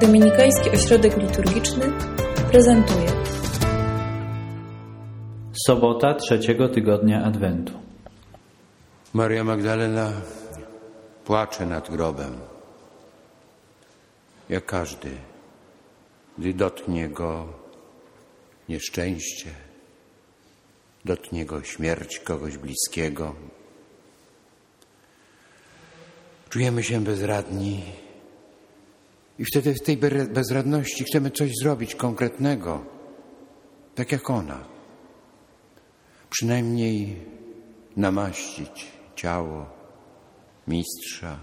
Dominikański Ośrodek Liturgiczny prezentuje Sobota trzeciego tygodnia Adwentu. Maria Magdalena płacze nad grobem, jak każdy, gdy dotknie go nieszczęście, dotknie go śmierć kogoś bliskiego. Czujemy się bezradni i wtedy w tej bezradności chcemy coś zrobić konkretnego, tak jak ona. Przynajmniej namaścić ciało mistrza,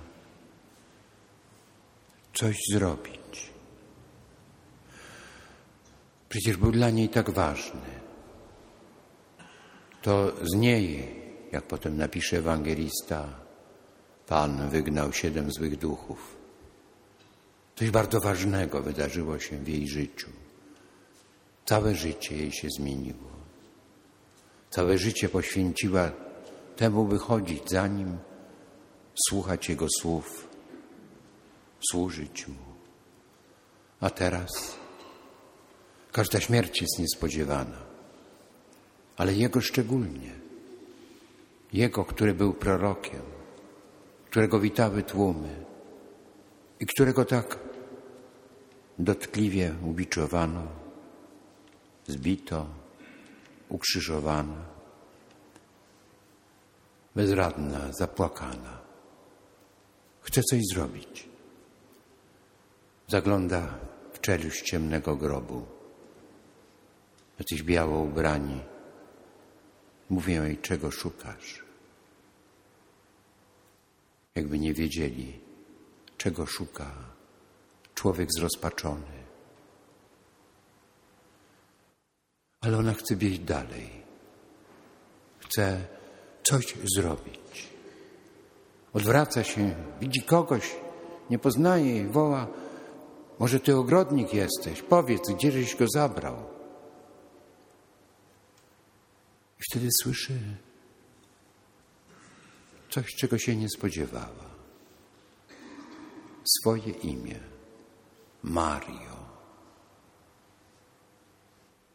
coś zrobić. Przecież był dla niej tak ważny. To z niej, jak potem napisze ewangelista, Pan wygnał siedem złych duchów. Coś bardzo ważnego wydarzyło się w jej życiu. Całe życie jej się zmieniło. Całe życie poświęciła temu, by chodzić za nim, słuchać jego słów, służyć mu. A teraz każda śmierć jest niespodziewana, ale jego szczególnie. Jego, który był prorokiem, którego witały tłumy i którego tak dotkliwie ubiczowano, zbito, ukrzyżowano. Bezradna, zapłakana. Chce coś zrobić. Zagląda w czeluść ciemnego grobu. Jacyś biało ubrani. Mówią jej, czego szukasz. Jakby nie wiedzieli, czego szuka człowiek zrozpaczony. Ale ona chce wieść dalej. Chce coś zrobić. Odwraca się, widzi kogoś, nie poznaje i woła: Może ty ogrodnik jesteś? Powiedz, gdzieżeś go zabrał? I wtedy słyszy coś, czego się nie spodziewała. Swoje imię Mario.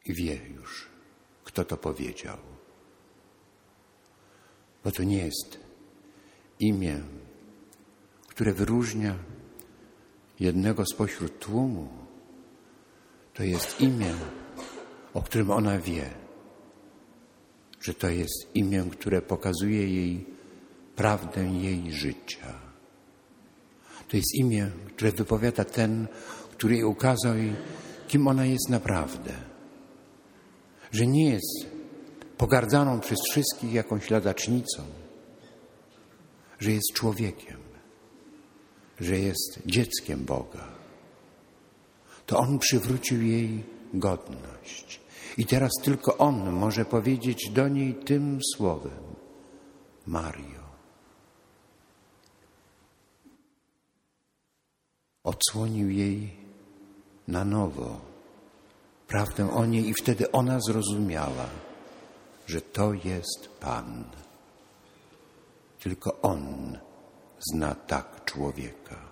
I wie już, kto to powiedział. Bo to nie jest imię, które wyróżnia jednego spośród tłumu. To jest imię, o którym ona wie, że to jest imię, które pokazuje jej prawdę jej życia. To jest imię, które wypowiada ten, który jej ukazał jej, kim ona jest naprawdę. Że nie jest pogardzaną przez wszystkich jakąś ladacznicą, że jest człowiekiem, że jest dzieckiem Boga. To On przywrócił jej godność. I teraz tylko On może powiedzieć do niej tym słowem: Mario. Odsłonił jej na nowo prawdę o niej, i wtedy ona zrozumiała że to jest Pan. Tylko On zna tak człowieka.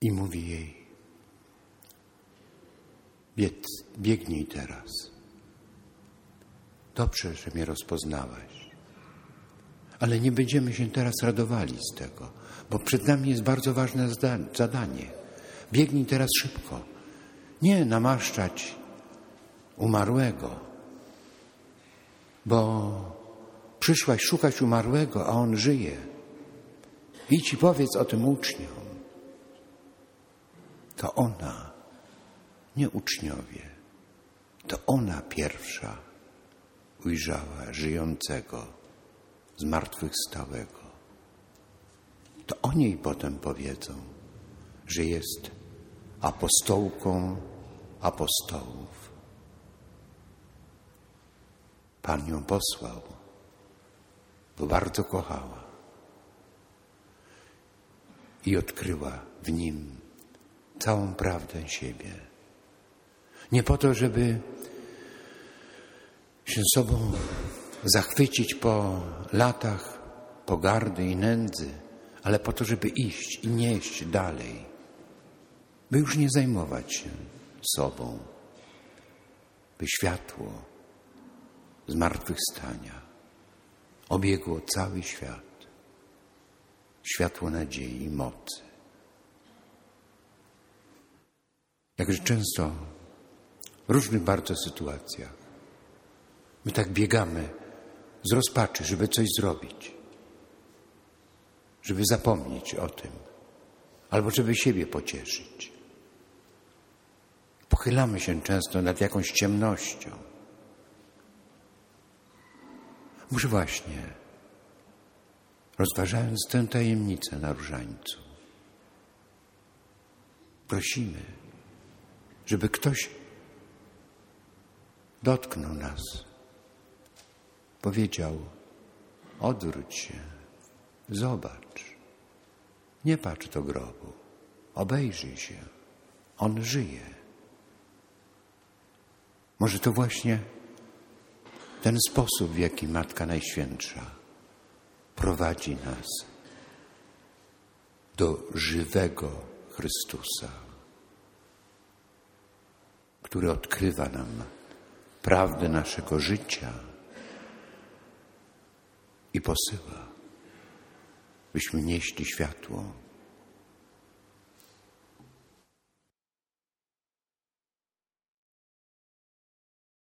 I mówi jej: Bieg, biegnij teraz. Dobrze, że mnie rozpoznałaś. Ale nie będziemy się teraz radowali z tego, bo przed nami jest bardzo ważne zadanie. Biegnij teraz szybko. Nie namaszczać umarłego, bo przyszłaś szukać umarłego, a on żyje. Idź i powiedz o tym uczniom. To ona, nie uczniowie, to ona pierwsza ujrzała żyjącego, zmartwychwstałego. To o niej potem powiedzą, że jest apostołką apostołów. Pan ją posłał, bo bardzo kochała i odkryła w nim całą prawdę siebie. Nie po to, żeby się sobą zachwycić po latach pogardy i nędzy, ale po to, żeby iść i nieść dalej, by już nie zajmować się sobą, by światło zmartwychwstania obiegło cały świat, światło nadziei i mocy. Jakże często w różnych bardzo sytuacjach my tak biegamy z rozpaczy, żeby coś zrobić, żeby zapomnieć o tym, albo żeby siebie pocieszyć. Pochylamy się często nad jakąś ciemnością. Może właśnie, rozważając tę tajemnicę na różańcu, prosimy, żeby ktoś dotknął nas, powiedział: Odwróć się, zobacz, nie patrz do grobu, obejrzyj się, on żyje. Może to właśnie ten sposób, w jaki Matka Najświętsza prowadzi nas do żywego Chrystusa, który odkrywa nam prawdę naszego życia i posyła, byśmy nieśli światło